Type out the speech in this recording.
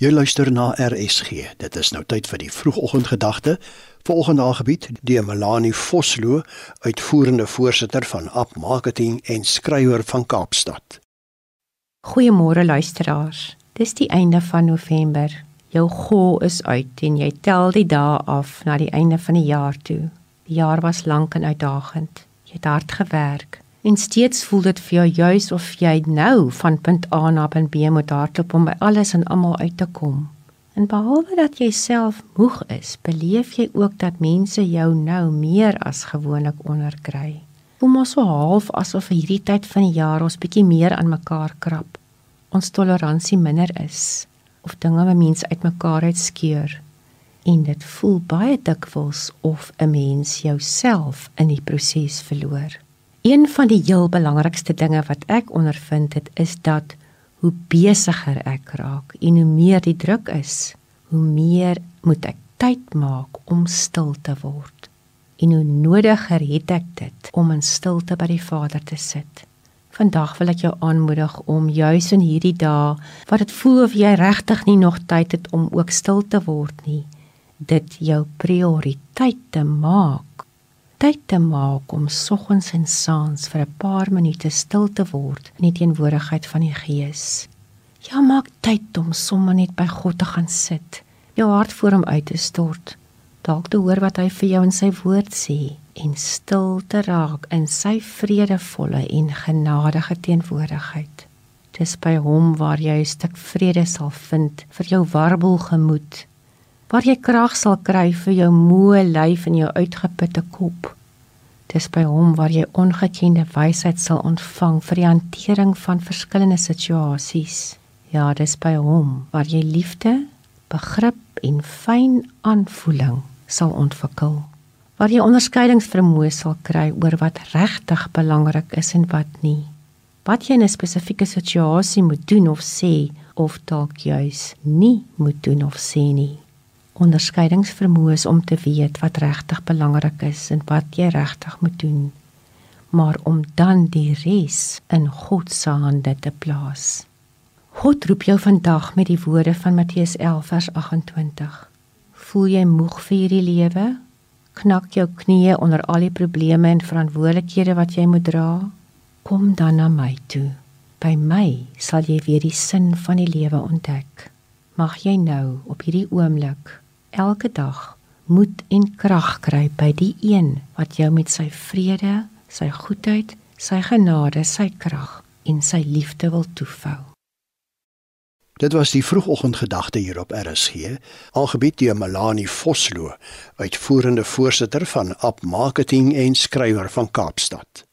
Jy luister na RSG. Dit is nou tyd vir die vroegoggendgedagte. Volgende aangebied deur Melanie Vosloo, uitvoerende voorsitter van App Marketing en skrywer van Kaapstad. Goeiemôre luisteraars. Dis die einde van November. Jou gou is uit en jy tel die dae af na die einde van die jaar toe. Die jaar was lank en uitdagend. Jy het hard gewerk en steeds voel dit vir jou juis of jy nou van punt A na punt B moet hardloop om by alles en almal uit te kom. En behalwe dat jy self moeg is, beleef jy ook dat mense jou nou meer as gewoonlik onderkry. Voel mos so half asof hierdie tyd van die jaar ons bietjie meer aan mekaar krap. Ons toleransie minder is of dinge by mense uitmekaar uitskeur. En dit voel baie dikwels of 'n mens jouself in die proses verloor. Een van die heel belangrikste dinge wat ek ondervind het is dat hoe besigger ek raak en hoe meer die druk is, hoe meer moet ek tyd maak om stil te word. En hoe nodiger het ek dit om in stilte by die Vader te sit. Vandag wil ek jou aanmoedig om juis in hierdie dae wat dit voel of jy regtig nie nog tyd het om ook stil te word nie, dit jou prioriteit te maak tyd te maak om soggens en saans vir 'n paar minute stil te word in die teenwoordigheid van die Gees. Ja, maak tyd om sommer net by God te gaan sit, jou hart voor hom uit te stort, dalk te hoor wat hy vir jou in sy woord sê en stil te raak in sy vredevolle en genadige teenwoordigheid. Dis by hom waar jy 'n stuk vrede sal vind vir jou warboel gemoed waar jy krag sal kry vir jou moe lyf en jou uitgeputte kop. Dis by hom waar jy ongekende wysheid sal ontvang vir die hantering van verskillende situasies. Ja, dis by hom waar jy liefde, begrip en fyn aanvoeling sal ontwikkel. Waar jy onderskeidingsvermoë sal kry oor wat regtig belangrik is en wat nie. Wat jy in 'n spesifieke situasie moet doen of sê of dalk juis nie moet doen of sê nie onderskeidingsvermoë om te weet wat regtig belangrik is en wat jy regtig moet doen maar om dan die res in God se hande te plaas. God roep jou vandag met die woorde van Matteus 11 vers 28. Voel jy moeg vir hierdie lewe? Knak jou knieë onder al die probleme en verantwoordelikhede wat jy moet dra? Kom dan na my toe. By my sal jy weer die sin van die lewe ontdek. Mag jy nou op hierdie oomblik elke dag moed en krag kry by die een wat jou met sy vrede, sy goedheid, sy genade, sy krag en sy liefde wil toevou. Dit was die vroegoggendgedagte hier op RSG, algebied deur Melanie Vosloo, uitvoerende voorsitter van App Marketing en skrywer van Kaapstad.